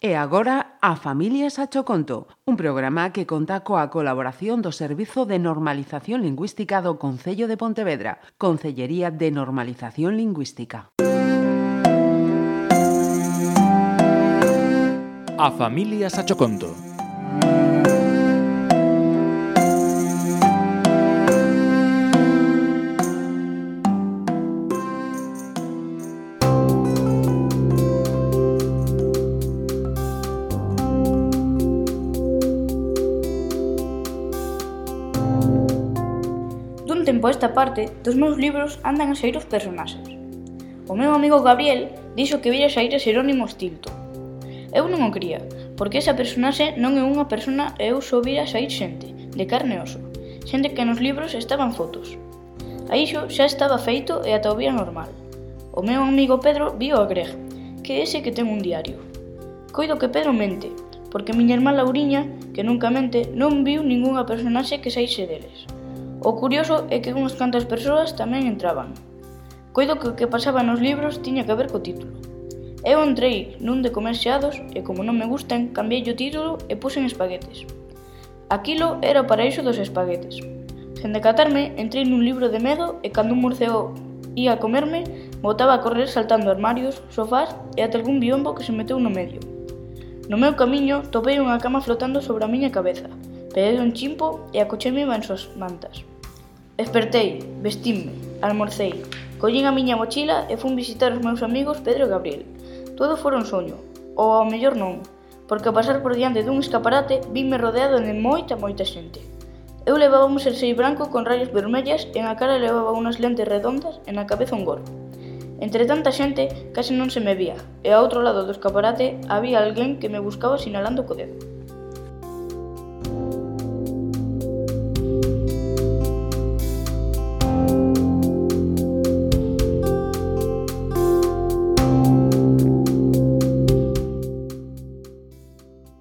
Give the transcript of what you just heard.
E agora a Familias a Choconto, un programa que conta coa colaboración do Servizo de Normalización Lingüística do Concello de Pontevedra, Concellería de Normalización Lingüística. A Familias a Choconto tempo a esta parte, dos meus libros andan a sair os personaxes. O meu amigo Gabriel dixo que vira sair a Xerónimo Stilto. Eu non o cría, porque esa personaxe non é unha persona e eu só vira sair xente, de carne e oso, xente que nos libros estaban fotos. A iso xa estaba feito e ata o vía normal. O meu amigo Pedro vio a Greg, que é ese que ten un diario. Coido que Pedro mente, porque miña irmá Lauriña, que nunca mente, non viu ningunha personaxe que saíse deles. O curioso é que unhas cantas persoas tamén entraban. Coido que o que pasaba nos libros tiña que ver co título. Eu entrei nun de comer xeados e como non me gustan, cambiei o título e puxen espaguetes. Aquilo era o paraíso dos espaguetes. Sen decatarme, entrei nun libro de medo e cando un morceo ia a comerme, botaba a correr saltando armarios, sofás e ata algún biombo que se meteu no medio. No meu camiño, topei unha cama flotando sobre a miña cabeza, Pedei un chimpo e acocheme en súas mantas. Despertei, vestime, almorcei, collín a miña mochila e fun visitar os meus amigos Pedro e Gabriel. Todo fora un soño, ou ao mellor non, porque ao pasar por diante dun escaparate vime rodeado de moita moita xente. Eu levaba un xersei branco con rayas vermellas e na cara levaba unhas lentes redondas e na cabeza un gorro. Entre tanta xente, case non se me vía, e ao outro lado do escaparate había alguén que me buscaba sinalando co dedo.